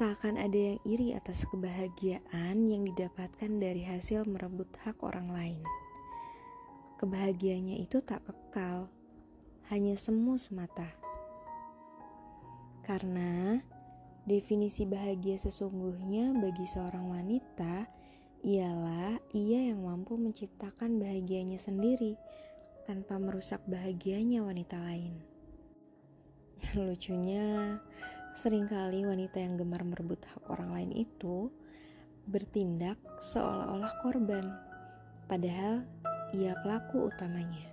tak akan ada yang iri atas kebahagiaan yang didapatkan dari hasil merebut hak orang lain. Kebahagiaannya itu tak kekal, hanya semu semata. Karena definisi bahagia sesungguhnya bagi seorang wanita ialah ia yang mampu menciptakan bahagianya sendiri tanpa merusak bahagianya wanita lain. Lucunya, sering kali wanita yang gemar merebut hak orang lain itu bertindak seolah-olah korban, padahal ia pelaku utamanya.